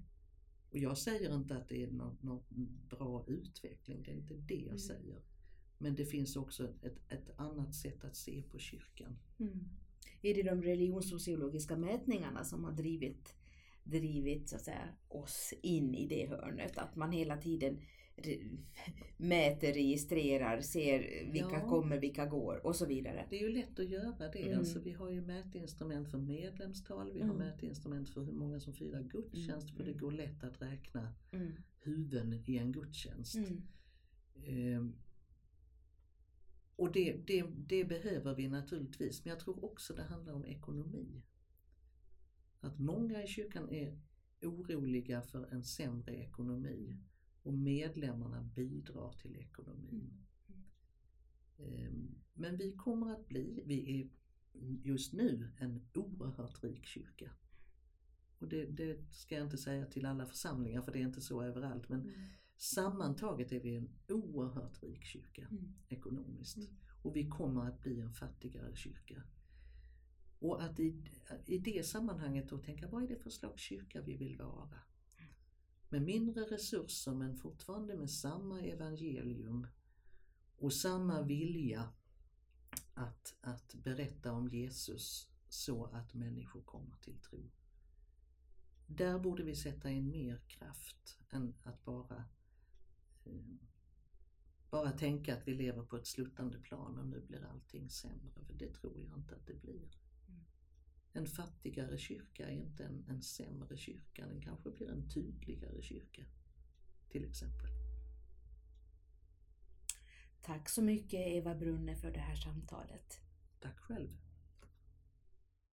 Och jag säger inte att det är någon, någon bra utveckling, det är inte det jag Mm. säger. Men det finns också ett, ett annat sätt att se på kyrkan. Mm. Är det de religionssociologiska mätningarna som har drivit, drivit så att säga, oss in i det hörnet? Att man hela tiden mäter, registrerar, ser vilka Ja. kommer, vilka går och så vidare. Det är ju lätt att göra det. Mm. Alltså, vi har ju mätinstrument för medlemstal, vi har Mm. mätinstrument för hur många som firar gudstjänst, Mm, för det går lätt att räkna Mm. huvuden i en gudstjänst. Mm. Och det, det, det behöver vi naturligtvis, men jag tror också det handlar om ekonomi. Att många i kyrkan är oroliga för en sämre ekonomi och medlemmarna bidrar till ekonomin. Ehm, Men vi kommer att bli, vi är just nu en oerhört rik kyrka. Och det, det ska jag inte säga till alla församlingar för det är inte så överallt men Mm. Sammantaget är vi en oerhört rik kyrka Mm. ekonomiskt. Mm. Och vi kommer att bli en fattigare kyrka. Och att i, i det sammanhanget då tänka, vad är det för slags kyrka vi vill vara? Med mindre resurser men fortfarande med samma evangelium och samma vilja att, att berätta om Jesus så att människor kommer till tro. Där borde vi sätta in mer kraft än att bara bara tänka att vi lever på ett sluttande plan och nu blir allting sämre, för det tror jag inte att det blir. Mm. En fattigare kyrka är inte en, en sämre kyrka, den kanske blir en tydligare kyrka, till exempel. Tack så mycket Eva Brunne för det här samtalet. Tack själv.